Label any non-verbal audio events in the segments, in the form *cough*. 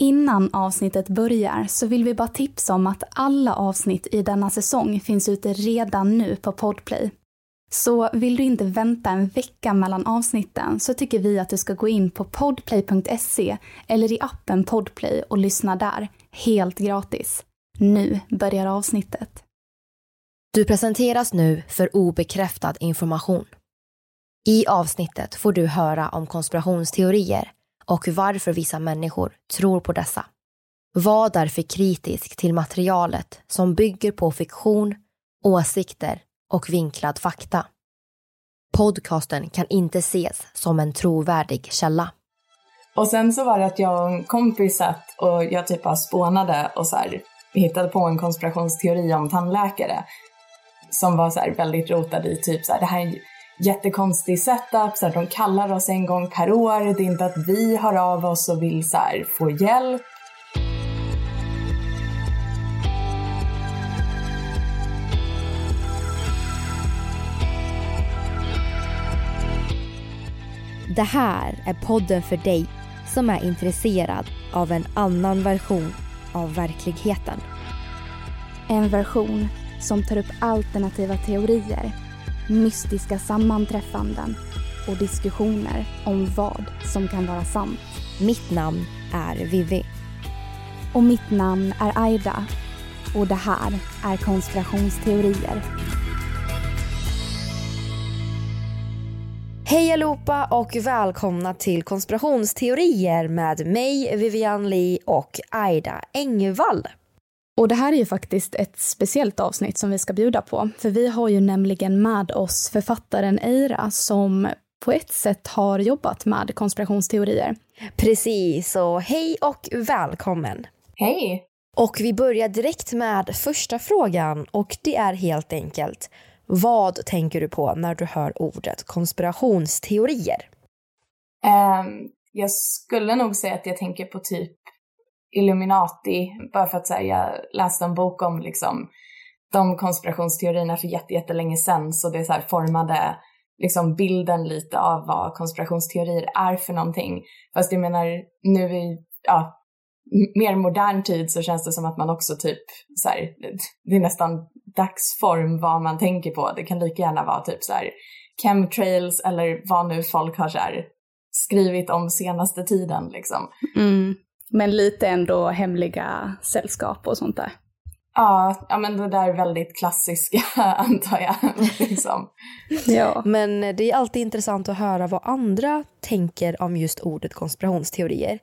Innan avsnittet börjar så vill vi bara tipsa om att alla avsnitt i denna säsong finns ute redan nu på Podplay. Så vill du inte vänta en vecka mellan avsnitten så tycker vi att du ska gå in på podplay.se eller i appen Podplay och lyssna där, helt gratis. Nu börjar avsnittet. Du presenteras nu för obekräftad information. I avsnittet får du höra om konspirationsteorier och varför vissa människor tror på dessa. Var därför kritisk till materialet som bygger på fiktion, åsikter och vinklad fakta. Podcasten kan inte ses som en trovärdig källa. Och sen så var det att jag och en kompis satt och jag typ bara spånade och så här, hittade på en konspirationsteori om tandläkare. Som var så här väldigt rotad i typ så här, det här jättekonstig setup, så här, de kallar oss en gång per år, det är inte att vi hör av oss och vill så här, få hjälp. Det här är podden för dig som är intresserad av en annan version av verkligheten. En version som tar upp alternativa teorier, mystiska sammanträffanden och diskussioner om vad som kan vara sant. Mitt namn är Vivi. Och mitt namn är Aida. Och det här är konspirationsteorier. Hej allihopa och välkomna till konspirationsteorier med mig Vivian Lee och Aida Engvall. Och det här är ju faktiskt ett speciellt avsnitt som vi ska bjuda på. För vi har ju nämligen med oss författaren Eira som på ett sätt har jobbat med konspirationsteorier. Precis, och hej och välkommen. Hej! Och vi börjar direkt med första frågan och det är helt enkelt vad tänker du på när du hör ordet konspirationsteorier? Um, jag skulle nog säga att jag tänker på typ Illuminati, bara för att säga, jag läste en bok om liksom de konspirationsteorierna för jättelänge sedan, så det så här formade liksom bilden lite av vad konspirationsteorier är för någonting. Fast jag menar, nu i ja, mer modern tid så känns det som att man också typ så här, det är nästan dagsform vad man tänker på. Det kan lika gärna vara typ så här chemtrails eller vad nu folk har så här skrivit om senaste tiden liksom. Mm. Men lite ändå hemliga sällskap och sånt där. Ja, ja men det där är väldigt klassiska *laughs* antar jag. liksom. *laughs* Ja. Men det är alltid intressant att höra vad andra tänker om just ordet konspirationsteorier.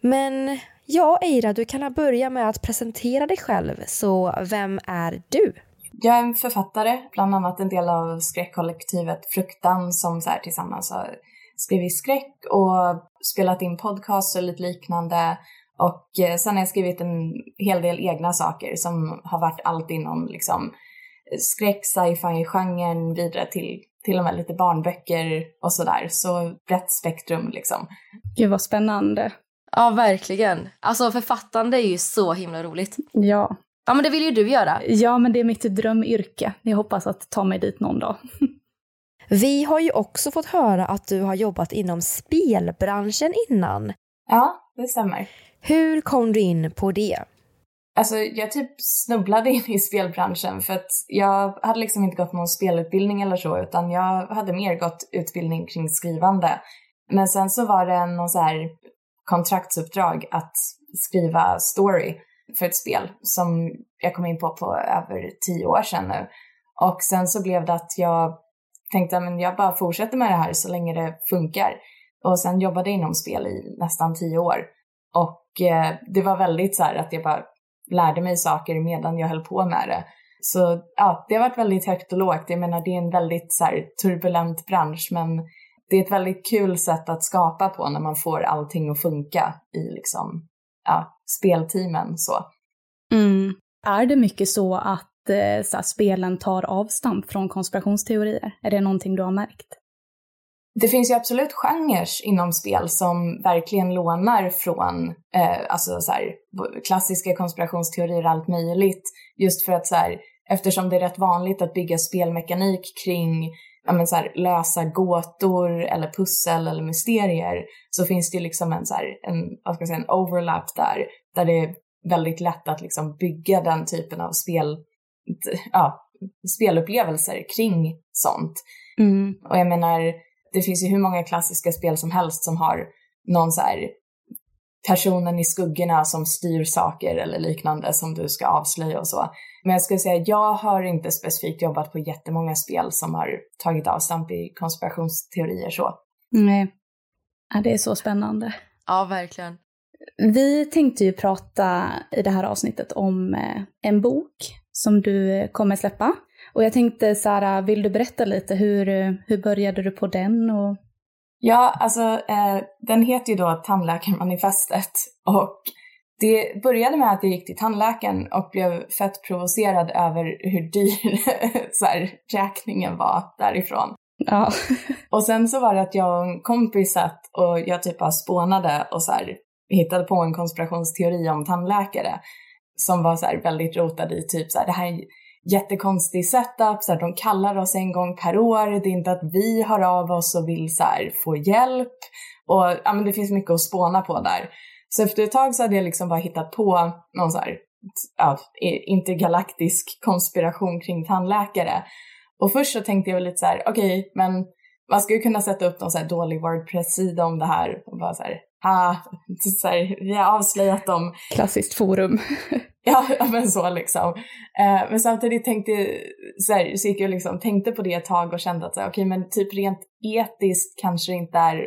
Men ja, Eira, du kan börja med att presentera dig själv. Så vem är du? Jag är en författare, bland annat en del av skräckkollektivet Fruktan som så här tillsammans har skrivit skräck och spelat in podcasts och lite liknande. Och eh, sen har jag skrivit en hel del egna saker som har varit allt inom liksom skräck, sci-fi-genren, vidare till till och med lite barnböcker och sådär. Så brett spektrum liksom. Gud vad spännande. Ja, verkligen. Alltså författande är ju så himla roligt. Ja. Ja, men det vill ju du göra. Ja, men det är mitt drömyrke. Jag hoppas att ta mig dit någon dag. *laughs* Vi har ju också fått höra att du har jobbat inom spelbranschen innan. Ja, det stämmer. Hur kom du in på det? Alltså jag typ snubblade in i spelbranschen för att jag hade liksom inte gått någon spelutbildning eller så utan jag hade mer gått utbildning kring skrivande. Men sen så var det någon så här kontraktsuppdrag att skriva story för ett spel som jag kom in på på över tio år sedan nu. Och sen så blev det att jag tänkte att jag bara fortsätter med det här så länge det funkar. Och sen jobbade jag inom spel i nästan tio år. Och eh, det var väldigt så här att jag bara lärde mig saker medan jag höll på med det. Så ja, det har varit väldigt högt och lågt. Jag menar det är en väldigt så här, turbulent bransch men det är ett väldigt kul sätt att skapa på när man får allting att funka i liksom, ja, spelteamen så. Mm. Är det mycket så att Eh, så här, spelen tar avstamp från konspirationsteorier? Är det någonting du har märkt? Det finns ju absolut genrer inom spel som verkligen lånar från eh, alltså så här, klassiska konspirationsteorier och allt möjligt. Just för att så här, eftersom det är rätt vanligt att bygga spelmekanik kring ja, men så här, lösa gåtor eller pussel eller mysterier så finns det ju liksom en, så här, en, vad ska jag säga, en overlap där, där det är väldigt lätt att liksom bygga den typen av spel, ja, spelupplevelser kring sånt. Mm. Och jag menar, det finns ju hur många klassiska spel som helst som har någon så här personen i skuggorna som styr saker eller liknande som du ska avslöja och så. Men jag skulle säga, jag har inte specifikt jobbat på jättemånga spel som har tagit avstamp i konspirationsteorier så. Nej. Ja, det är så spännande. Ja, verkligen. Vi tänkte ju prata i det här avsnittet om eh, en bok som du kommer släppa. Och jag tänkte Sara, vill du berätta lite hur, hur började du på den? Och... Ja, alltså eh, den heter ju då Tandläkarmanifestet och det började med att jag gick till tandläkaren och blev fett provocerad över hur dyr *laughs* så här, räkningen var därifrån. Ja. och sen så var det att jag och en kompis satt och jag typ bara spånade och så här, hittade på en konspirationsteori om tandläkare som var så här väldigt rotad i typ så här, det här är jättekonstig setup, så här, de kallar oss en gång per år, det är inte att vi hör av oss och vill så här, få hjälp. Och ja, men det finns mycket att spåna på där. Så efter ett tag så hade jag liksom bara hittat på någon så här, ja, intergalaktisk konspiration kring tandläkare. Och först så tänkte jag väl lite så här, okej, okay, men man skulle kunna sätta upp någon så här dålig Wordpress-sida om det här och bara så här, ah, *laughs* så här, vi har avslöjat dem. Klassiskt forum. *laughs* ja, men så liksom. Eh, men samtidigt tänkte så, här, så gick jag liksom, tänkte på det ett tag och kände att okej, okay, men typ rent etiskt kanske det inte är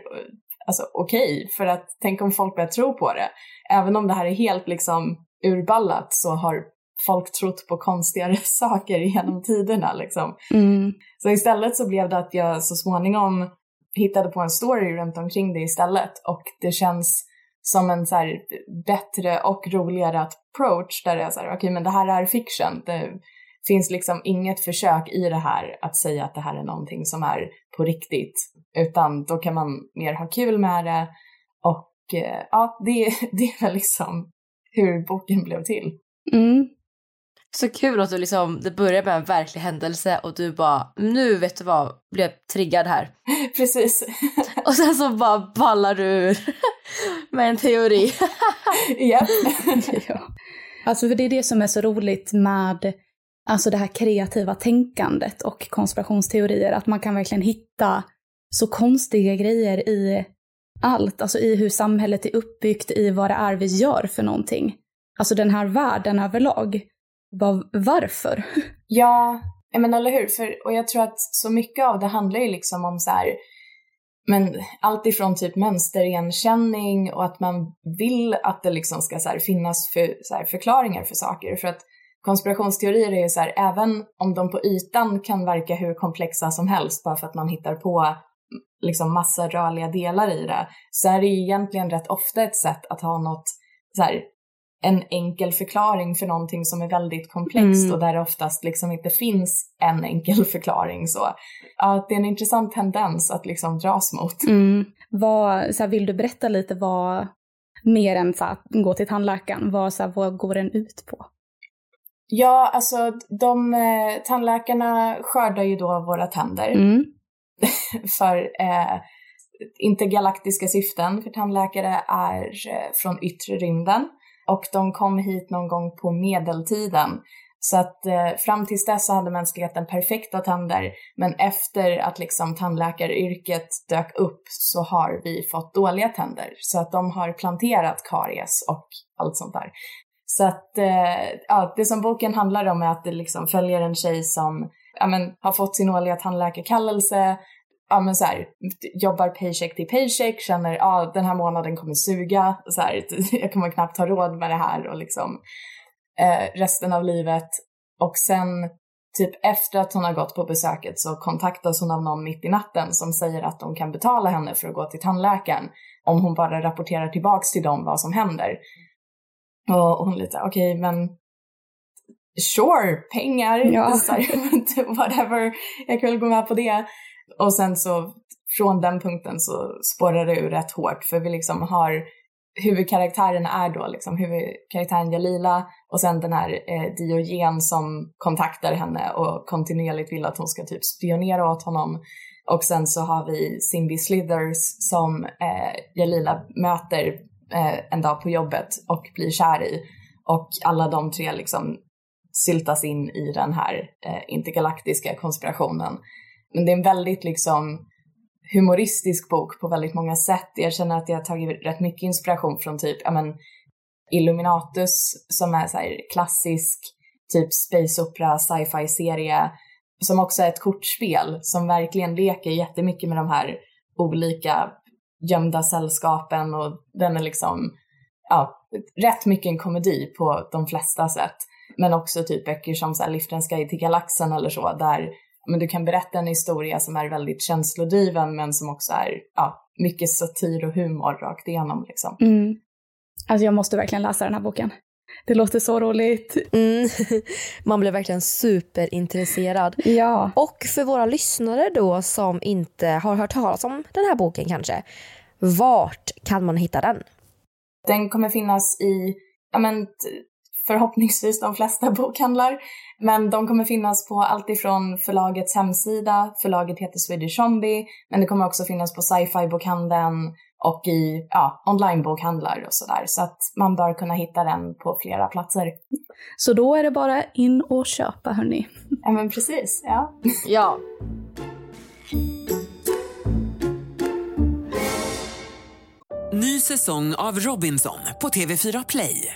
alltså, okej, okay, för att tänk om folk börjar tro på det. Även om det här är helt liksom urballat så har folk trott på konstigare *laughs* saker genom tiderna liksom. Mm. Så istället så blev det att jag så småningom hittade på en story runt omkring det istället och det känns som en så här bättre och roligare approach där det är så här, okej okay, men det här är fiction. Det finns liksom inget försök i det här att säga att det här är någonting som är på riktigt, utan då kan man mer ha kul med det och eh, ja, det, *laughs* det är väl liksom hur boken blev till. Mm. Så kul att du liksom, det börjar med en verklig händelse och du bara, nu vet du vad, blev triggad här. *laughs* Precis. *laughs* och sen så bara ballar du ur *laughs* med en teori. Japp. ja. Alltså för det är det som är så roligt med alltså det här kreativa tänkandet och konspirationsteorier, att man kan verkligen hitta så konstiga grejer i allt, alltså i hur samhället är uppbyggt, i vad det är vi gör för någonting. Alltså den här världen överlag var, varför? Ja, men eller hur? För, och jag tror att så mycket av det handlar ju liksom om så här, men allt ifrån typ mönsterigenkänning och att man vill att det liksom ska så här, finnas för, så här, förklaringar för saker. För att konspirationsteorier är ju så här, även om de på ytan kan verka hur komplexa som helst bara för att man hittar på liksom massa rörliga delar i det, så är det ju egentligen rätt ofta ett sätt att ha något så här, en enkel förklaring för någonting som är väldigt komplext mm. och där det oftast liksom inte finns en enkel *laughs* förklaring. Så ja, det är en intressant tendens att liksom dras mot. Mm. Vad, så här, vill du berätta lite vad, mer än så här, gå till tandläkaren, vad, så här, vad går den ut på? Ja, alltså de eh, tandläkarna skördar ju då våra tänder mm. *laughs* för eh, intergalaktiska syften för tandläkare är eh, från yttre rymden och de kom hit någon gång på medeltiden. Så att eh, fram tills dess så hade mänskligheten perfekta tänder, men efter att liksom tandläkaryrket dök upp så har vi fått dåliga tänder. Så att de har planterat karies och allt sånt där. Så att eh, ja, det som boken handlar om är att det liksom följer en tjej som ja, men, har fått sin årliga tandläkarkallelse, ja, men så här, jobbar paycheck till paycheck, känner ja den här månaden kommer suga, så här, *laughs* jag kommer knappt ha råd med det här och liksom eh, resten av livet. Och sen typ efter att hon har gått på besöket så kontaktas hon av någon mitt i natten som säger att de kan betala henne för att gå till tandläkaren om hon bara rapporterar tillbaks till dem vad som händer. Och hon lite, okej okay, men sure, pengar, Ja. *laughs* *laughs* whatever, jag kan väl gå med på det. Och sen så från den punkten så spårar det ur rätt hårt för vi liksom har huvudkaraktären är då liksom huvudkaraktären Jalila och sen den här eh, Diogen som kontaktar henne och kontinuerligt vill att hon ska typ spionera åt honom. Och sen så har vi Simbi Slithers som eh, Jalila möter eh, en dag på jobbet och blir kär i. Och alla de tre liksom syltas in i den här eh, intergalaktiska konspirationen. Men det är en väldigt liksom humoristisk bok på väldigt många sätt. Jag känner att jag har tagit rätt mycket inspiration från typ, ja men Illuminatus som är så här klassisk typ space opera, sci-fi serie som också är ett kortspel som verkligen leker jättemycket med de här olika gömda sällskapen och den är liksom, ja, rätt mycket en komedi på de flesta sätt. Men också typ böcker som så här Liftarens guide till galaxen eller så, där men du kan berätta en historia som är väldigt känslodriven men som också är ja, mycket satir och humor rakt igenom. Liksom. Mm. Alltså jag måste verkligen läsa den här boken. Det låter så roligt. Mm. *laughs* Man blir verkligen superintresserad. Ja. Och för våra lyssnare då som inte har hört talas om den här boken kanske, vart kan man hitta den? Den kommer finnas i, ja men förhoppningsvis de flesta *laughs* bokhandlar. Men de kommer finnas på allt ifrån förlagets hemsida, förlaget heter Swedish Zombie, men det kommer också finnas på sci-fi bokhandeln och i ja, onlinebokhandlar och sådär. Så att man bör kunna hitta den på flera platser. Så då är det bara in och köpa hörni. Ja men precis, ja. *laughs* Ja. Ny säsong av Robinson på TV4 Play.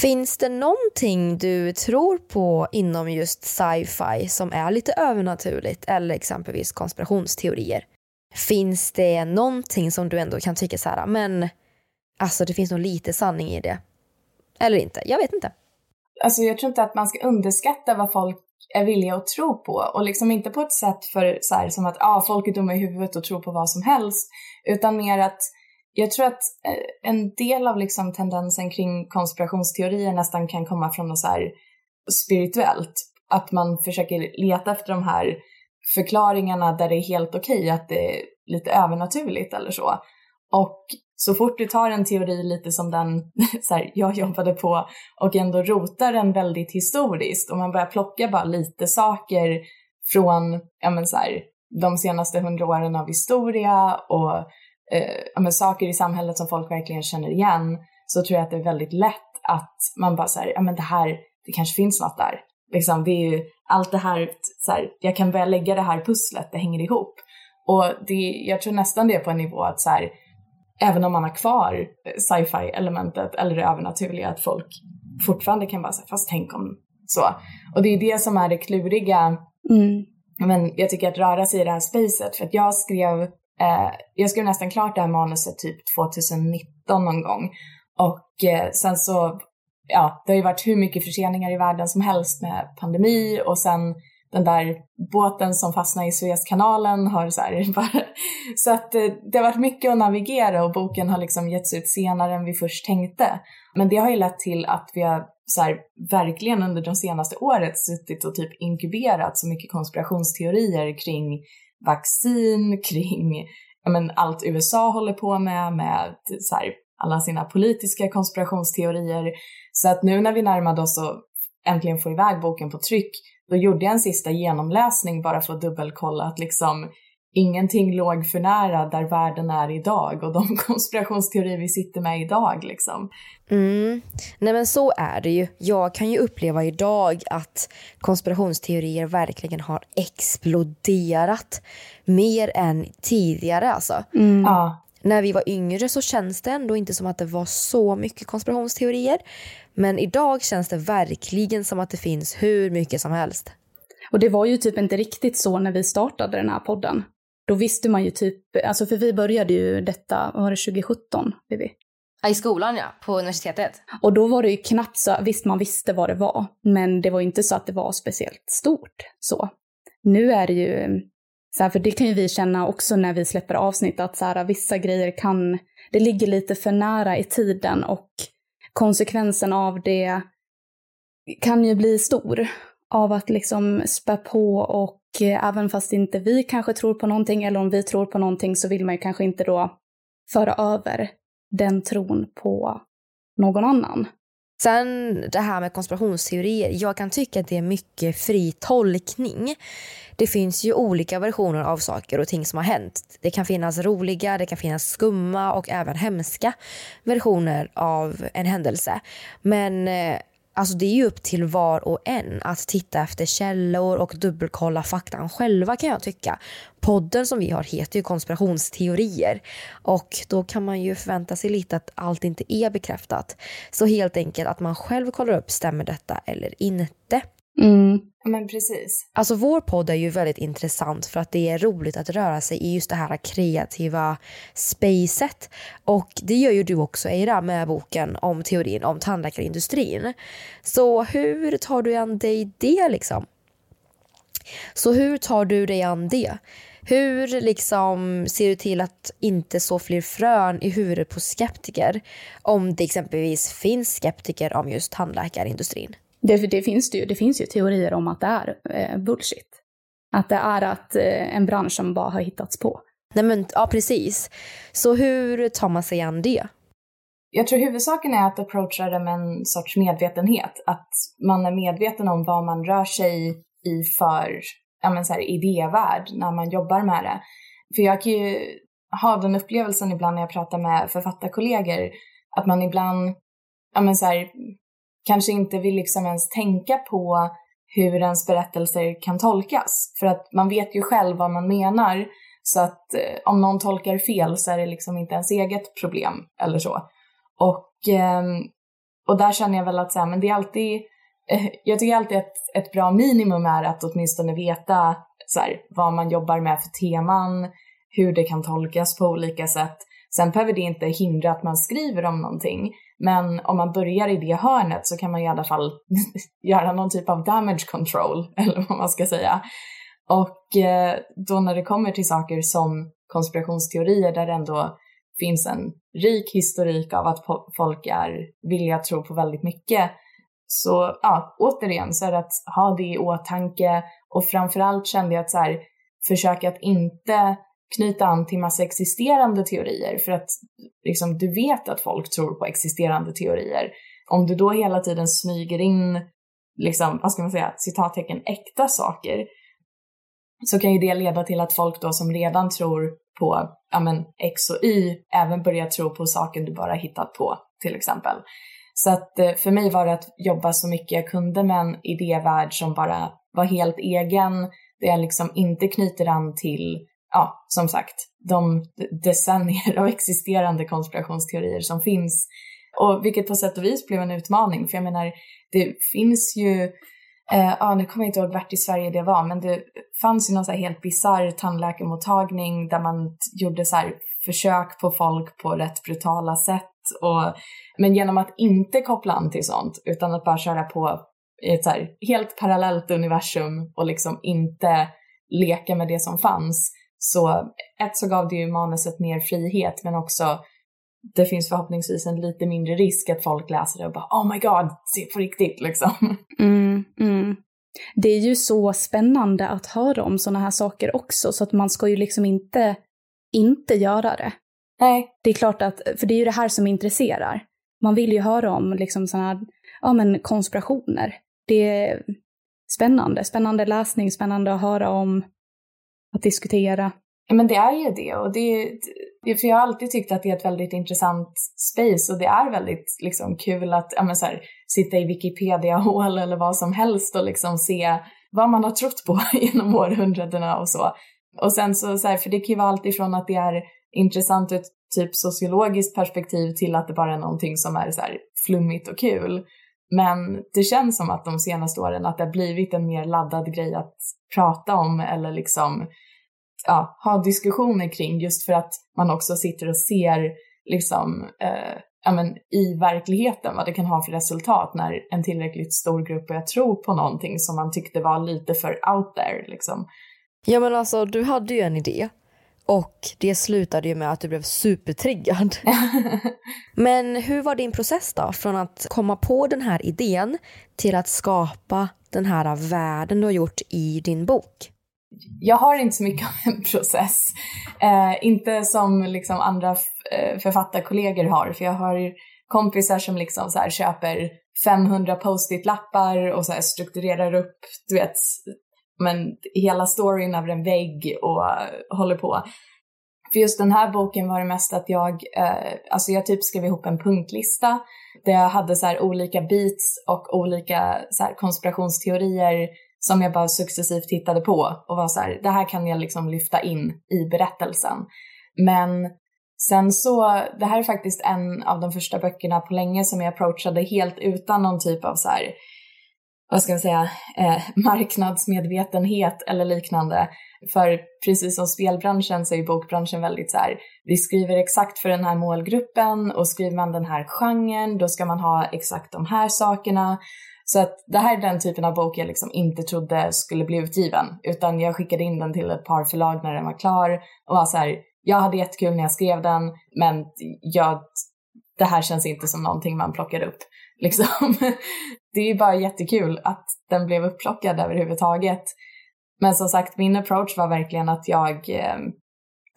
Finns det någonting du tror på inom just sci-fi som är lite övernaturligt eller exempelvis konspirationsteorier? Finns det någonting som du ändå kan tycka så här, men alltså det finns nog lite sanning i det? Eller inte? Jag vet inte. Alltså jag tror inte att man ska underskatta vad folk är villiga att tro på och liksom inte på ett sätt för så här, som att ah, folk är dumma i huvudet och tror på vad som helst utan mer att jag tror att eh, en del av liksom tendensen kring konspirationsteorier nästan kan komma från något så här spirituellt. Att man försöker leta efter de här förklaringarna där det är helt okej att det är lite övernaturligt eller så. Och så fort du tar en teori lite som den *laughs* så här, jag jobbade på och ändå rotar den väldigt historiskt och man börjar plocka bara lite saker från ja, men så här, de senaste hundra åren av historia och eh, men saker i samhället som folk verkligen känner igen så tror jag att det är väldigt lätt att man bara säger, ja men det här, det kanske finns något där. Liksom, det är ju allt det här, så här, jag kan börja lägga det här pusslet, det hänger ihop. Och det, jag tror nästan det är på en nivå att så här, även om man har kvar sci-fi elementet eller det övernaturliga, att folk fortfarande kan bara säga, fast tänk om så. Och det är det som är det kluriga, Mm. men jag tycker att röra sig i det här spacet, för att jag skrev, eh, jag skrev nästan klart det här manuset typ 2019 någon gång. Och eh, sen så, ja, det har ju varit hur mycket förseningar i världen som helst med pandemi och sen den där båten som fastnade i Suezkanalen har så här, *laughs* bara, så att eh, det har varit mycket att navigera och boken har liksom getts ut senare än vi först tänkte. Men det har ju lett till att vi har så här, verkligen under de senaste året suttit och typ inkuberat så mycket konspirationsteorier kring vaccin, kring ja, men, allt USA håller på med, med så här, alla sina politiska konspirationsteorier. Så att nu när vi närmade oss och äntligen få iväg boken på tryck, då gjorde jag en sista genomläsning bara för att dubbelkolla att liksom ingenting låg för nära där världen är idag och de *laughs* konspirationsteorier vi sitter med idag liksom. Mm. Nej men så är det ju. Jag kan ju uppleva idag att konspirationsteorier verkligen har exploderat mer än tidigare alltså. Mm. Ja. När vi var yngre så känns det ändå inte som att det var så mycket konspirationsteorier. Men idag känns det verkligen som att det finns hur mycket som helst. Och det var ju typ inte riktigt så när vi startade den här podden. Då visste man ju typ, alltså för vi började ju detta, vad var det, 2017? Vivi? I skolan ja, på universitetet. Och då var det ju knappt så, visst man visste vad det var, men det var inte så att det var speciellt stort så. Nu är det ju, så här, för det kan ju vi känna också när vi släpper avsnitt, att så här, vissa grejer kan, det ligger lite för nära i tiden och konsekvensen av det kan ju bli stor. Av att liksom spä på och Eh, även fast inte vi kanske tror på någonting eller om vi tror på någonting så vill man ju kanske inte då föra över den tron på någon annan. Sen det här med konspirationsteorier. Jag kan tycka att det är mycket fri tolkning. Det finns ju olika versioner av saker och ting som har hänt. Det kan finnas roliga, det kan finnas skumma och även hemska versioner av en händelse. Men eh, Alltså det är ju upp till var och en att titta efter källor och dubbelkolla faktan själva kan jag tycka. Podden som vi har heter ju konspirationsteorier och då kan man ju förvänta sig lite att allt inte är bekräftat. Så helt enkelt att man själv kollar upp, stämmer detta eller inte? Mm. Men precis. Alltså vår podd är ju väldigt intressant för att det är roligt att röra sig i just det här kreativa spacet. Och det gör ju du också Eira med boken om teorin om tandläkarindustrin. Så hur tar du an dig det liksom? Så hur tar du dig an det? Hur liksom ser du till att inte så fler frön i huvudet på skeptiker om det exempelvis finns skeptiker om just tandläkarindustrin? Det, det, finns det, ju, det finns ju teorier om att det är eh, bullshit. Att det är att eh, en bransch som bara har hittats på. Nej men, ja precis. Så hur tar man sig an det? Jag tror huvudsaken är att approacha det med en sorts medvetenhet. Att man är medveten om vad man rör sig i för ja, men så här, idévärld när man jobbar med det. För jag kan ju ha den upplevelsen ibland när jag pratar med författarkollegor att man ibland ja, men så här, kanske inte vill liksom ens tänka på hur ens berättelser kan tolkas. För att man vet ju själv vad man menar. Så att eh, om någon tolkar fel så är det liksom inte ens eget problem eller så. Och, eh, och där känner jag väl att så här, men det är alltid, eh, jag tycker alltid att ett bra minimum är att åtminstone veta så här, vad man jobbar med för teman, hur det kan tolkas på olika sätt. Sen behöver det inte hindra att man skriver om någonting. Men om man börjar i det hörnet så kan man i alla fall *laughs* göra någon typ av damage control, *laughs* eller vad man ska säga. Och eh, då när det kommer till saker som konspirationsteorier där det ändå finns en rik historik av att folk är villiga att tro på väldigt mycket. Så ja, återigen så är det att ha det i åtanke och framförallt kände jag att så här, försöka att inte knyta an till massa existerande teorier för att liksom, du vet att folk tror på existerande teorier. Om du då hela tiden smyger in, liksom, vad ska man säga, citattecken äkta saker så kan ju det leda till att folk då som redan tror på ja, men, X och Y även börjar tro på saker du bara hittat på till exempel. Så att eh, för mig var det att jobba så mycket jag kunde med en idévärld som bara var helt egen, där jag liksom inte knyter an till ja, som sagt, de decennier av existerande konspirationsteorier som finns. Och vilket på sätt och vis blev en utmaning, för jag menar, det finns ju, eh, ja nu kommer jag inte ihåg vart i Sverige det var, men det fanns ju någon så här helt bisarr tandläkarmottagning där man gjorde så här försök på folk på rätt brutala sätt. Och, men genom att inte koppla an till sånt, utan att bara köra på i ett så här helt parallellt universum och liksom inte leka med det som fanns, så ett så gav det ju manuset mer frihet men också det finns förhoppningsvis en lite mindre risk att folk läser det och bara oh my god, se på riktigt liksom. Mm, mm. Det är ju så spännande att höra om sådana här saker också så att man ska ju liksom inte, inte göra det. Nej. Det är klart att, för det är ju det här som intresserar. Man vill ju höra om liksom sådana här, ja men konspirationer. Det, spännande. Spännande läsning, spännande att höra om, att diskutera. Men det är ju det och det, för jag har alltid tyckt att det är ett väldigt intressant space och det är väldigt liksom, kul att ja, men så här, sitta i Wikipedia-hål eller vad som helst och liksom se vad man har trott på *laughs* genom århundradena och så. Och sen så, så här, för det kan ju vara allt ifrån att det är intressant ur ett typ sociologiskt perspektiv till att det bara är någonting som är så här flummigt och kul. Men det känns som att de senaste åren att det har blivit en mer laddad grej att prata om eller liksom ja, ha diskussioner kring just för att man också sitter och ser liksom eh, ja, men, i verkligheten vad det kan ha för resultat när en tillräckligt stor grupp börjar tro på någonting som man tyckte var lite för out there. Liksom. Ja men alltså du hade ju en idé och det slutade ju med att du blev supertriggad. *laughs* men hur var din process då? Från att komma på den här idén till att skapa den här världen du har gjort i din bok? jag har inte så mycket av en process. Eh, inte som liksom andra eh, författarkollegor har, för jag har kompisar som liksom så här köper 500 post-it-lappar och så strukturerar upp, du vet, men hela storyn över en vägg och eh, håller på. För just den här boken var det mest att jag, eh, alltså jag typ skrev ihop en punktlista där jag hade så här olika beats och olika så här konspirationsteorier som jag bara successivt tittade på och var så här, det här kan jag liksom lyfta in i berättelsen. Men sen så, det här är faktiskt en av de första böckerna på länge som jag approachade helt utan någon typ av så här, vad ska man säga, eh, marknadsmedvetenhet eller liknande. För precis som spelbranschen så är bokbranschen väldigt så här, vi skriver exakt för den här målgruppen och skriver man den här genren då ska man ha exakt de här sakerna. Så att det här är den typen av bok jag liksom inte trodde skulle bli utgiven, utan jag skickade in den till ett par förlag när den var klar och var så här, jag hade jättekul när jag skrev den, men jag, det här känns inte som någonting man plockar upp. *laughs* Liksom. Det är ju bara jättekul att den blev upplockad överhuvudtaget. Men som sagt, min approach var verkligen att jag, eh,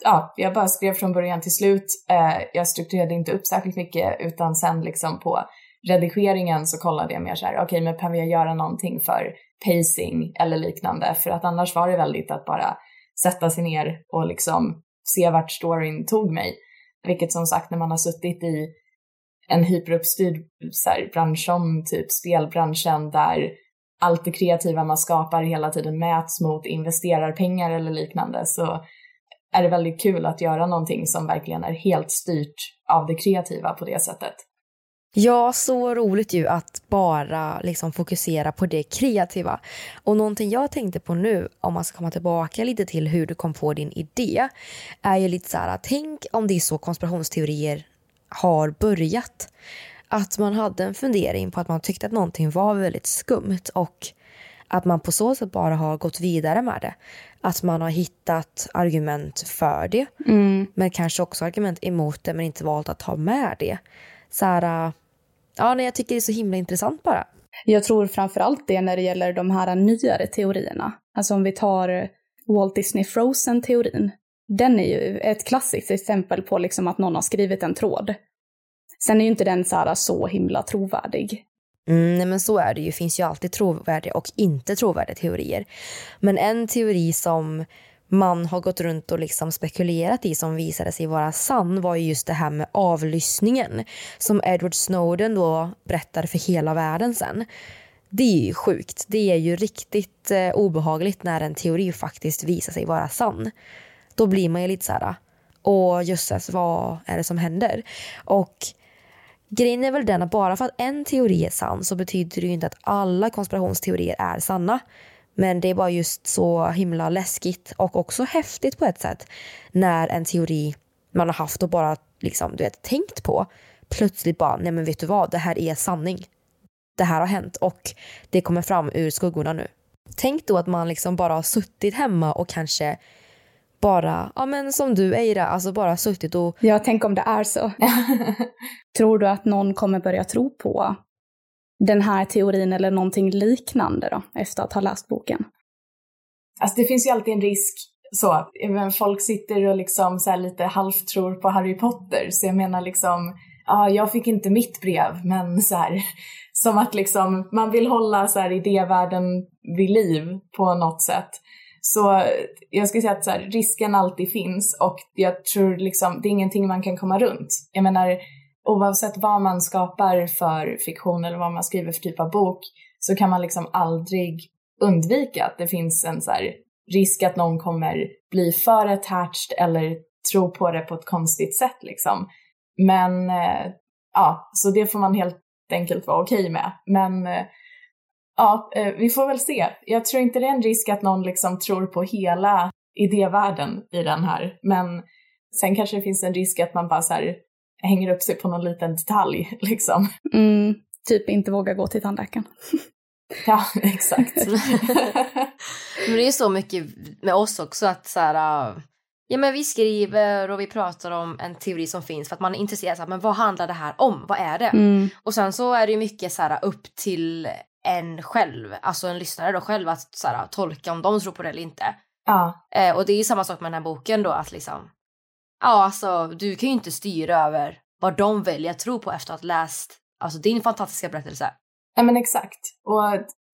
ja, jag bara skrev från början till slut. Eh, jag strukturerade inte upp särskilt mycket utan sen liksom på redigeringen så kollade jag mer så här, okej okay, men behöver jag göra någonting för pacing eller liknande? För att annars var det väldigt att bara sätta sig ner och liksom se vart storyn tog mig. Vilket som sagt när man har suttit i en hyperuppstyrd så här, bransch som typ spelbranschen där allt det kreativa man skapar hela tiden mäts mot investerarpengar eller liknande så är det väldigt kul att göra någonting som verkligen är helt styrt av det kreativa på det sättet. Ja, så roligt ju att bara liksom fokusera på det kreativa. Och någonting jag tänkte på nu, om man ska komma tillbaka lite till hur du kom på din idé, är ju lite så här, tänk om det är så konspirationsteorier har börjat. Att man hade en fundering på att man tyckte att någonting var väldigt skumt och att man på så sätt bara har gått vidare med det. Att man har hittat argument för det, mm. men kanske också argument emot det men inte valt att ta med det. Så här, ja, nej, jag tycker det är så himla intressant bara. Jag tror framförallt det när det gäller de här nyare teorierna. Alltså om vi tar Walt Disney Frozen-teorin. Den är ju ett klassiskt exempel på liksom att någon har skrivit en tråd. Sen är ju inte den så, här så himla trovärdig. Mm, nej men så är det ju. Det finns ju alltid trovärdiga och inte trovärdiga teorier. Men en teori som man har gått runt och liksom spekulerat i som visade sig vara sann var ju just det här med avlyssningen som Edward Snowden då berättade för hela världen sen. Det är ju sjukt. Det är ju riktigt eh, obehagligt när en teori faktiskt visar sig vara sann. Då blir man ju lite så här, åh jösses, vad är det som händer? Och grejen är väl den att bara för att en teori är sann så betyder det ju inte att alla konspirationsteorier är sanna. Men det är bara just så himla läskigt och också häftigt på ett sätt när en teori man har haft och bara liksom, du vet, tänkt på plötsligt bara, nej men vet du vad, det här är sanning. Det här har hänt och det kommer fram ur skuggorna nu. Tänk då att man liksom bara har suttit hemma och kanske bara, ja men som du Eira, alltså bara suttit och... Ja, tänk om det är så. *laughs* Tror du att någon kommer börja tro på den här teorin eller någonting liknande då, efter att ha läst boken? Alltså det finns ju alltid en risk så, folk sitter och liksom så lite halvt tror på Harry Potter, så jag menar liksom ja, jag fick inte mitt brev, men så här, som att liksom man vill hålla så här idévärlden vid liv på något sätt. Så eh, jag skulle säga att så här, risken alltid finns och jag tror liksom det är ingenting man kan komma runt. Jag menar oavsett vad man skapar för fiktion eller vad man skriver för typ av bok så kan man liksom aldrig undvika att det finns en så här, risk att någon kommer bli för attached eller tro på det på ett konstigt sätt liksom. Men eh, ja, så det får man helt enkelt vara okej okay med. Men eh, ja, eh, vi får väl se. Jag tror inte det är en risk att någon liksom tror på hela idévärlden i den här. Men sen kanske det finns en risk att man bara så här, hänger upp sig på någon liten detalj *laughs* liksom. Mm, typ inte våga gå till tandläkaren. *laughs* ja, exakt. *laughs* men det är så mycket med oss också att så här, Ja men vi skriver och vi pratar om en teori som finns för att man är intresserad av men vad handlar det här om? Vad är det? Mm. Och sen så är det ju mycket så här upp till en själv, alltså en lyssnare då själv att så här, tolka om de tror på det eller inte. Ja. Eh, och det är ju samma sak med den här boken då att liksom, ja alltså du kan ju inte styra över vad de väljer att tro på efter att ha läst alltså din fantastiska berättelse. Ja men exakt. Och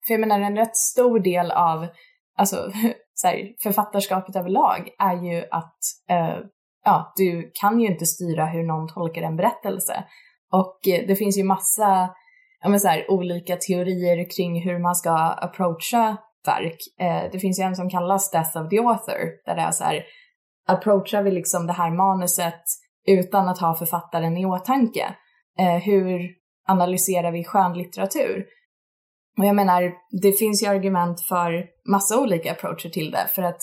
för jag menar en rätt stor del av alltså *laughs* så här, författarskapet överlag är ju att eh, ja, du kan ju inte styra hur någon tolkar en berättelse. Och eh, det finns ju massa ja, men så här, olika teorier kring hur man ska approacha verk. Eh, det finns ju en som kallas Death of the Author, där det är så här, approachar vi liksom det här manuset utan att ha författaren i åtanke? Eh, hur analyserar vi skönlitteratur? Och jag menar, det finns ju argument för massa olika approacher till det. För att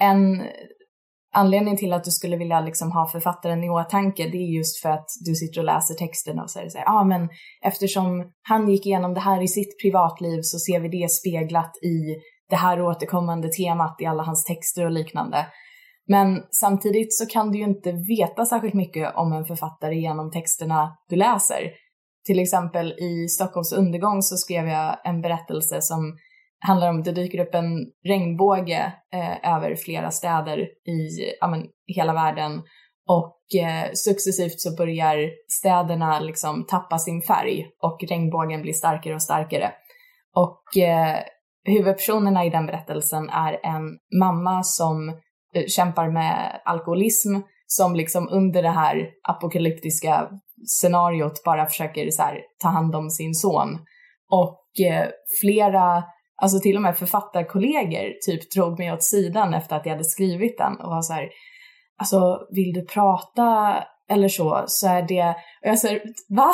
en Anledningen till att du skulle vilja liksom ha författaren i åtanke, det är just för att du sitter och läser texten och säger så ja ah, men eftersom han gick igenom det här i sitt privatliv så ser vi det speglat i det här återkommande temat i alla hans texter och liknande. Men samtidigt så kan du ju inte veta särskilt mycket om en författare genom texterna du läser. Till exempel i Stockholms undergång så skrev jag en berättelse som handlar om, att det dyker upp en regnbåge eh, över flera städer i ja, men, hela världen och eh, successivt så börjar städerna liksom tappa sin färg och regnbågen blir starkare och starkare. Och eh, huvudpersonerna i den berättelsen är en mamma som eh, kämpar med alkoholism som liksom under det här apokalyptiska scenariot bara försöker så här, ta hand om sin son. Och eh, flera, alltså till och med författarkollegor typ drog mig åt sidan efter att jag hade skrivit den och var så här, alltså vill du prata eller så, så är det, och jag säger va?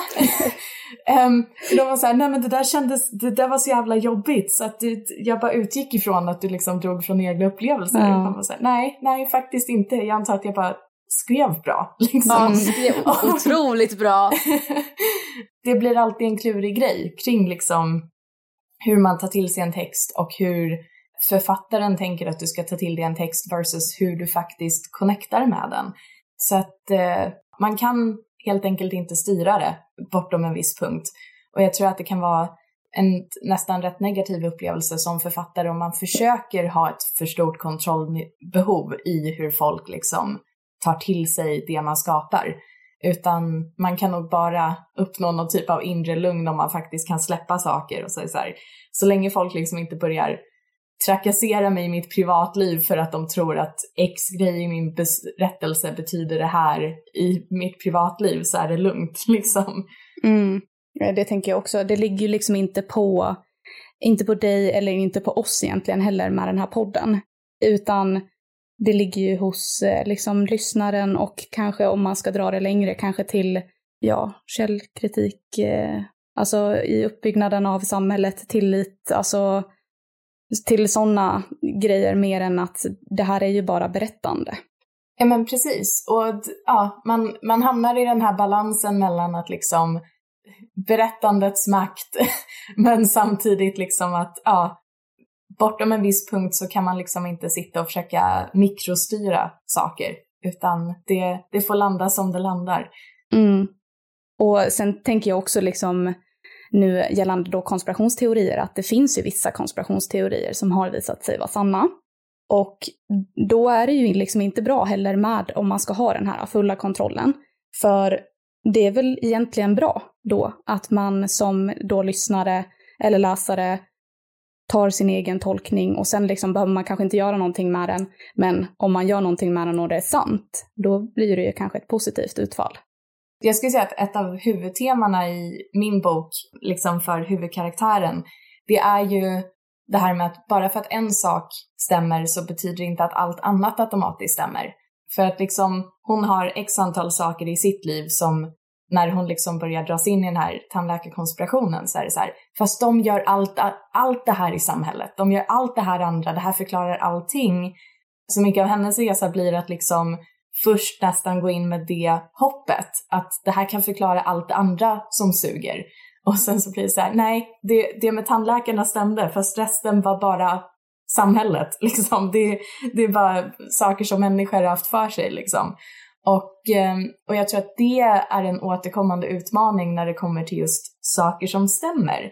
um, *laughs* de var såhär, nej men det där kändes, det där var så jävla jobbigt så att det, jag bara utgick ifrån att du liksom drog från egna upplevelser. Mm. Och var såhär, nej, nej faktiskt inte. Jag antar att jag bara skrev bra. *laughs* Liksom. Ja, skrev *laughs* otroligt bra. det blir alltid en klurig grej kring liksom hur man tar till sig en text och hur författaren tänker att du ska ta till dig en text versus hur du faktiskt connectar med den. Så att eh, man kan helt enkelt inte styra det bortom en viss punkt. Och jag tror att det kan vara en nästan rätt negativ upplevelse som författare om man försöker ha ett för stort kontrollbehov i hur folk liksom tar till sig det man skapar. Utan man kan nog bara uppnå någon typ av inre lugn om man faktiskt kan släppa saker. Och så, så, här, så länge folk liksom inte börjar trakassera mig i mitt privatliv för att de tror att X grej i min berättelse betyder det här i mitt privatliv så är det lugnt *laughs* liksom. Mm. Det tänker jag också. Det ligger ju liksom inte på, inte på dig eller inte på oss egentligen heller med den här podden. Utan det ligger ju hos eh, liksom lyssnaren och kanske om man ska dra det längre, kanske till ja, källkritik, eh, alltså i uppbyggnaden av samhället, tillit, alltså till sådana grejer mer än att det här är ju bara berättande. Ja men precis, och ja, man, man hamnar i den här balansen mellan att liksom berättandets makt, *laughs* men samtidigt liksom att ja, bortom en viss punkt så kan man liksom inte sitta och försöka mikrostyra saker, utan det, det får landa som det landar. Mm. Och sen tänker jag också liksom nu gällande då konspirationsteorier att det finns ju vissa konspirationsteorier som har visat sig vara sanna. Och då är det ju liksom inte bra heller med om man ska ha den här fulla kontrollen. För det är väl egentligen bra då att man som då lyssnare eller läsare tar sin egen tolkning och sen liksom behöver man kanske inte göra någonting med den. Men om man gör någonting med den och det är sant, då blir det ju kanske ett positivt utfall. Jag skulle säga att ett av huvudtemana i min bok, liksom för huvudkaraktären, det är ju det här med att bara för att en sak stämmer så betyder det inte att allt annat automatiskt stämmer. För att liksom hon har x antal saker i sitt liv som när hon liksom börjar dras in i den här tandläkarkonspirationen så är det så här, fast de gör allt, allt det här i samhället, de gör allt det här andra, det här förklarar allting. Så mycket av hennes resa blir att liksom först nästan gå in med det hoppet, att det här kan förklara allt det andra som suger. Och sen så blir det så här, nej, det, det med tandläkarna stämde, fast resten var bara samhället. *laughs* Liksom. Det, det är bara saker som människor har haft för sig. Liksom. Och, ehm, och jag tror att det är en återkommande utmaning när det kommer till just saker som stämmer.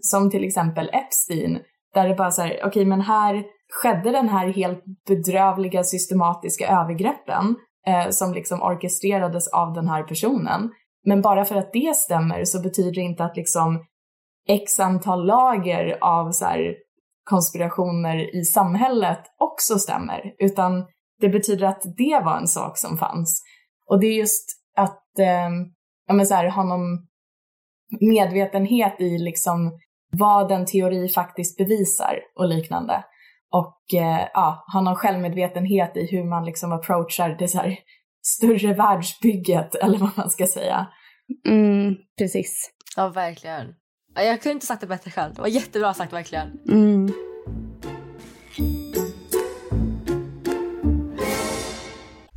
Som till exempel Epstein, där det bara så här, okej okay, men här skedde den här helt bedrövliga systematiska övergreppen eh, som liksom orkestrerades av den här personen. Men bara för att det stämmer så betyder det inte att liksom x antal lager av så här, konspirationer i samhället också stämmer, utan det betyder att det var en sak som fanns. Och det är just att eh, ja, men så här, ha någon medvetenhet i liksom vad en teori faktiskt bevisar och liknande. Och eh, ja, ha någon självmedvetenhet i hur man liksom approachar det så här större världsbygget eller vad man ska säga. Mm, precis. Ja, verkligen. Jag kunde inte sagt det bättre själv. Det var jättebra sagt verkligen. Mm.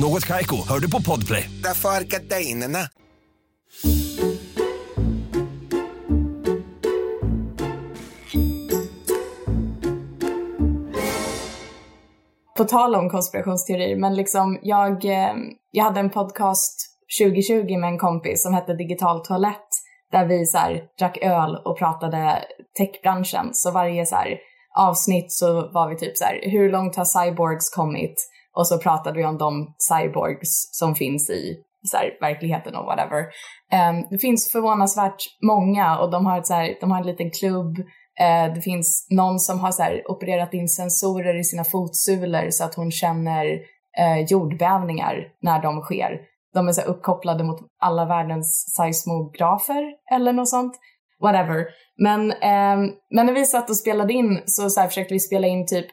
Något Kaiko, hör du på Podplay. Därför är gardinerna. På tal om konspirationsteorier, men liksom jag, eh, jag hade en podcast 2020 med en kompis som hette Digital Toalett där vi så här, drack öl och pratade techbranschen. Så varje så här, avsnitt så var vi typ så här, hur långt har cyborgs kommit? Och så pratade vi om de cyborgs som finns i så här, verkligheten och whatever. Um, det finns förvånansvärt många och de har, ett, så här, de har en liten klubb. Uh, det finns någon som har så här, opererat in sensorer i sina fotsulor så att hon känner uh, jordbävningar när de sker de är så uppkopplade mot alla världens seismografer eller något sånt. Whatever. Men, um, men när vi satt och spelade in så, så här, försökte vi spela in typ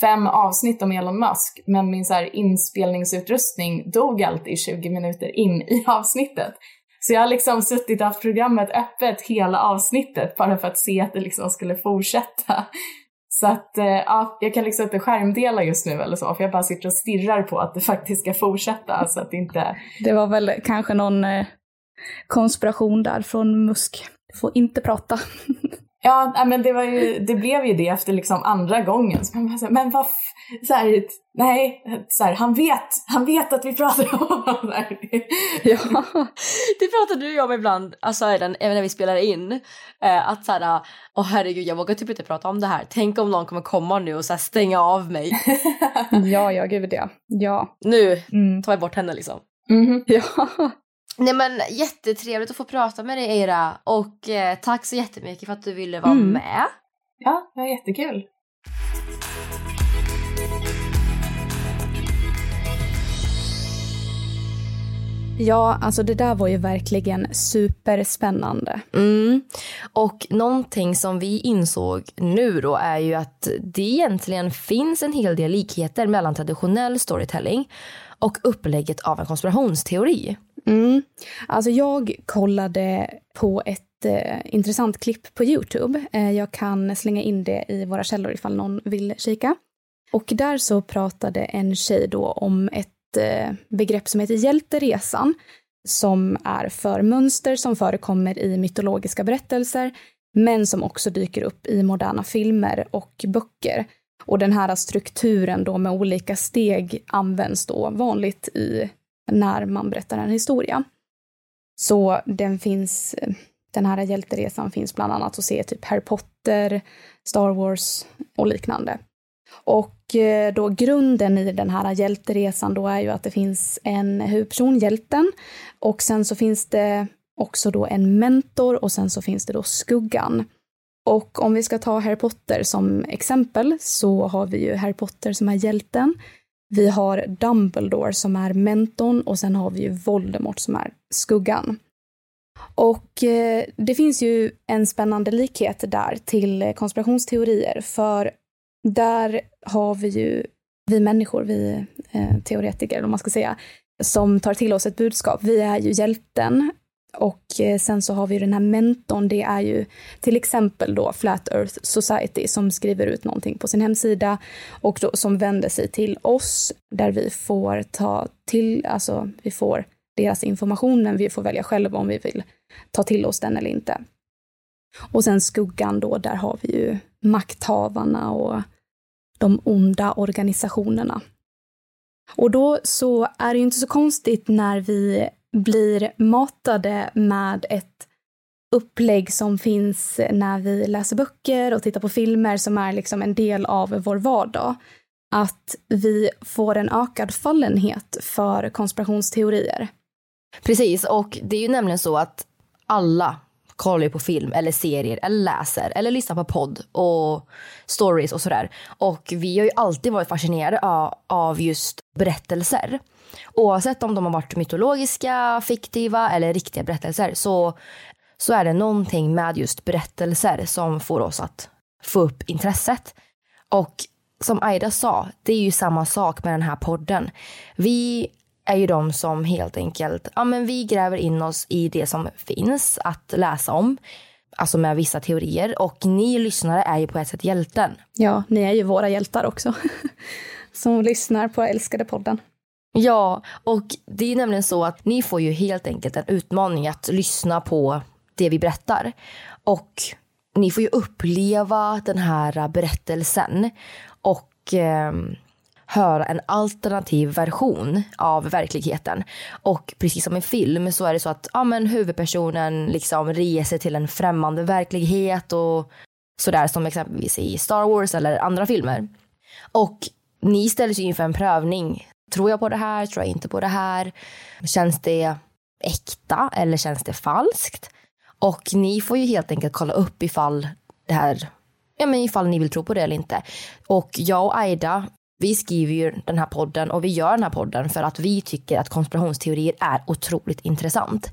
fem avsnitt om Elon Musk, men min så här, inspelningsutrustning dog alltid 20 minuter in i *laughs* avsnittet. Så jag har liksom suttit och haft programmet öppet hela avsnittet bara för att se att det liksom skulle fortsätta. Så att eh, ja, jag kan liksom inte skärmdela just nu eller så, för jag bara sitter och stirrar på att det faktiskt ska fortsätta. Så att det inte... Det var väl kanske någon eh, konspiration där från Musk. Du får inte prata. *laughs* Ja, men det, var ju, det blev ju det efter liksom andra gången. Så man bara så här, men vad, så här, nej, så här, han vet, han vet att vi pratar om honom. *laughs* ja, det pratar du om ibland, alltså även när vi spelar in. Eh, att så här, åh herregud, jag vågar typ inte prata om det här. Tänk om någon kommer komma nu och så här, stänga av mig. *laughs* ja, ja, gud ja. ja. Nu mm. tar vi bort henne liksom. Mm -hmm. *laughs* Ja. Nej men jättetrevligt att få prata med dig Eira och eh, tack så jättemycket för att du ville vara mm. med. Ja, det var jättekul. Ja, alltså det där var ju verkligen superspännande. Mm. Och någonting som vi insåg nu då är ju att det egentligen finns en hel del likheter mellan traditionell storytelling och upplägget av en konspirationsteori. Mm. Alltså jag kollade på ett eh, intressant klipp på Youtube. Eh, jag kan slänga in det i våra källor ifall någon vill kika. Och där så pratade en tjej då om ett eh, begrepp som heter hjälteresan som är för mönster som förekommer i mytologiska berättelser, men som också dyker upp i moderna filmer och böcker. Och den här strukturen då med olika steg används då vanligt i när man berättar en historia. Så den finns, den här hjälteresan finns bland annat att se typ Harry Potter, Star Wars och liknande. Och eh, då grunden i den här hjälteresan då är ju att det finns en huvudperson, hjälten, och sen så finns det också då en mentor och sen så finns det då skuggan. Och om vi ska ta Harry Potter som exempel så har vi ju Harry Potter som är hjälten. Vi har Dumbledore som är mentorn och sen har vi ju Voldemort som är skuggan. Och eh, det finns ju en spännande likhet där till konspirationsteorier för där har vi ju vi människor, vi eh, teoretiker om man ska säga, som tar till oss ett budskap. Vi är ju hjälten och eh, sen så har vi den här mentorn, det är ju till exempel då Flat Earth Society som skriver ut någonting på sin hemsida och då, som vänder sig till oss där vi får ta till, alltså vi får deras information men vi får välja själva om vi vill ta till oss den eller inte. Och sen skuggan då, där har vi ju makthavarna och de onda organisationerna. Och då så är det ju inte så konstigt när vi blir matade med ett upplägg som finns när vi läser böcker och tittar på filmer som är liksom en del av vår vardag. Att vi får en ökad fallenhet för konspirationsteorier. Precis, och det är ju nämligen så att alla kollar på film eller serier eller läser eller lyssnar på podd och stories och sådär. Och vi har ju alltid varit fascinerade av just berättelser. Oavsett om de har varit mytologiska, fiktiva eller riktiga berättelser så, så är det någonting med just berättelser som får oss att få upp intresset. Och som Aida sa, det är ju samma sak med den här podden. Vi är ju de som helt enkelt, ja men vi gräver in oss i det som finns att läsa om. Alltså med vissa teorier och ni lyssnare är ju på ett sätt hjälten. Ja, ni är ju våra hjältar också. *laughs* som lyssnar på älskade podden. Ja, och det är nämligen så att ni får ju helt enkelt en utmaning att lyssna på det vi berättar. Och ni får ju uppleva den här berättelsen och eh, höra en alternativ version av verkligheten. Och precis som i film så är det så att ja, men huvudpersonen liksom reser till en främmande verklighet och sådär som exempelvis i Star Wars eller andra filmer. Och ni ställs ju inför en prövning. Tror jag på det här? Tror jag inte på det här? Känns det äkta eller känns det falskt? Och ni får ju helt enkelt kolla upp ifall det här ja, men ifall ni vill tro på det eller inte. Och jag och Aida, vi skriver ju den här podden och vi gör den här podden för att vi tycker att konspirationsteorier är otroligt intressant.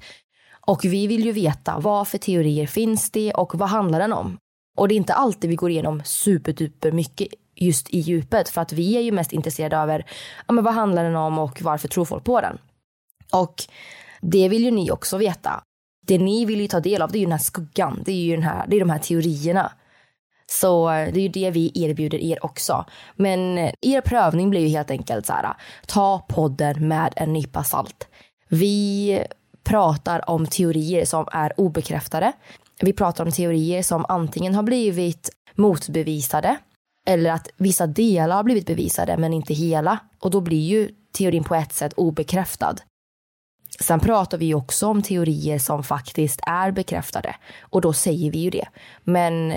Och vi vill ju veta vad för teorier finns det och vad handlar den om? Och det är inte alltid vi går igenom superduper mycket just i djupet för att vi är ju mest intresserade över ja, men vad handlar den om och varför tror folk på den? Och det vill ju ni också veta. Det ni vill ju ta del av det är ju den här skuggan, det är ju den här, det är de här teorierna. Så eh, det är ju det vi erbjuder er också. Men eh, er prövning blir ju helt enkelt så här, ta podden med en nypa salt. Vi pratar om teorier som är obekräftade. Vi pratar om teorier som antingen har blivit motbevisade eller att vissa delar har blivit bevisade men inte hela. Och då blir ju teorin på ett sätt obekräftad. Sen pratar vi också om teorier som faktiskt är bekräftade och då säger vi ju det. Men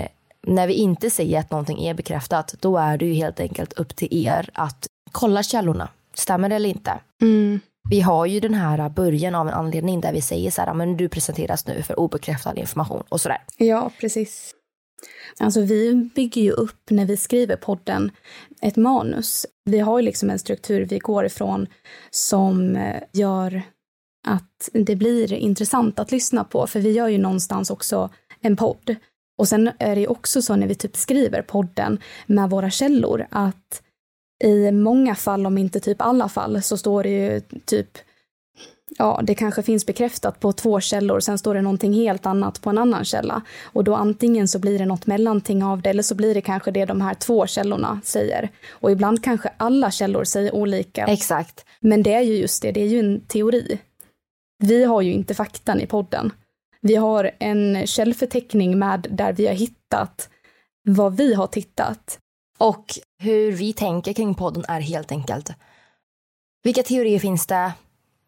när vi inte säger att någonting är bekräftat, då är det ju helt enkelt upp till er att kolla källorna. Stämmer det eller inte? Mm. Vi har ju den här början av en anledning där vi säger så här, men du presenteras nu för obekräftad information och sådär. Ja, precis. Alltså vi bygger ju upp när vi skriver podden ett manus. Vi har ju liksom en struktur vi går ifrån som eh, gör att det blir intressant att lyssna på, för vi gör ju någonstans också en podd. Och sen är det ju också så när vi typ skriver podden med våra källor att i många fall, om inte typ alla fall, så står det ju typ ja, det kanske finns bekräftat på två källor, sen står det någonting helt annat på en annan källa. Och då antingen så blir det något mellanting av det, eller så blir det kanske det de här två källorna säger. Och ibland kanske alla källor säger olika. Exakt. Men det är ju just det, det är ju en teori. Vi har ju inte faktan i podden. Vi har en källförteckning med där vi har hittat vad vi har tittat. Och hur vi tänker kring podden är helt enkelt. Vilka teorier finns det?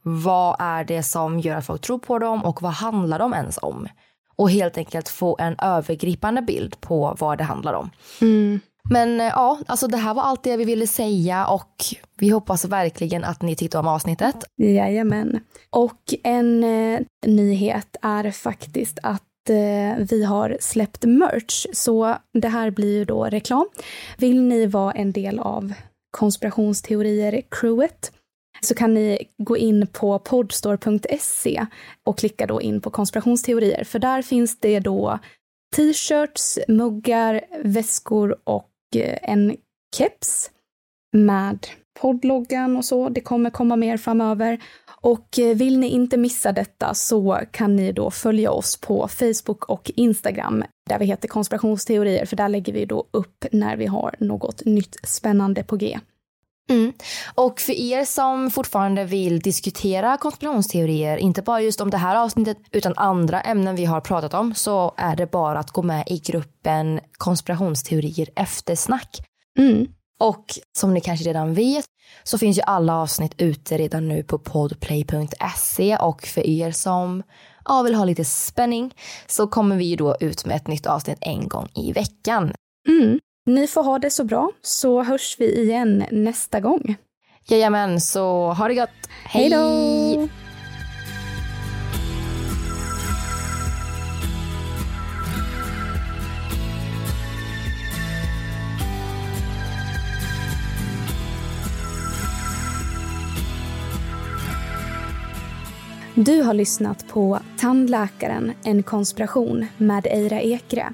Vad är det som gör att folk tror på dem och vad handlar de ens om? Och helt enkelt få en övergripande bild på vad det handlar om. Mm. Men eh, ja, alltså det här var allt det vi ville säga och vi hoppas verkligen att ni tittar om avsnittet. Jajamän. Och en eh, nyhet är faktiskt att eh, vi har släppt merch, så det här blir ju då reklam. Vill ni vara en del av konspirationsteorier-crewet så kan ni gå in på podstore.se och klicka då in på konspirationsteorier, för där finns det då t-shirts, muggar, väskor och eh, en keps med poddloggan och så. Det kommer komma mer framöver. Och eh, vill ni inte missa detta så kan ni då följa oss på Facebook och Instagram där vi heter konspirationsteorier, för där lägger vi då upp när vi har något nytt spännande på G. Mm. Och för er som fortfarande vill diskutera konspirationsteorier, inte bara just om det här avsnittet utan andra ämnen vi har pratat om, så är det bara att gå med i gruppen konspirationsteorier eftersnack. Mm. Och som ni kanske redan vet så finns ju alla avsnitt ute redan nu på podplay.se och för er som ja, vill ha lite spänning så kommer vi ju då ut med ett nytt avsnitt en gång i veckan. Mm. Ni får ha det så bra, så hörs vi igen nästa gång. Jajamän, så ha det gott. Hej då! Du har lyssnat på Tandläkaren, en konspiration med Eira Ekre.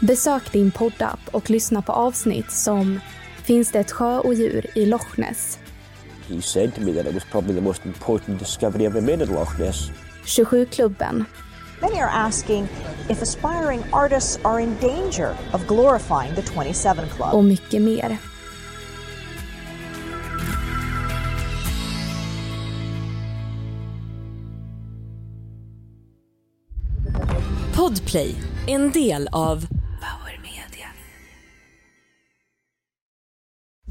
Besök din poddapp och lyssna på avsnitt som Finns det ett sjöodjur i Loch Ness? He said to me that it was probably the most important discovery ever made in Loch Ness. 27-klubben. Many are asking if aspiring artists are in danger of glorifying the 27 Club. Och mycket mer. Podplay, en del av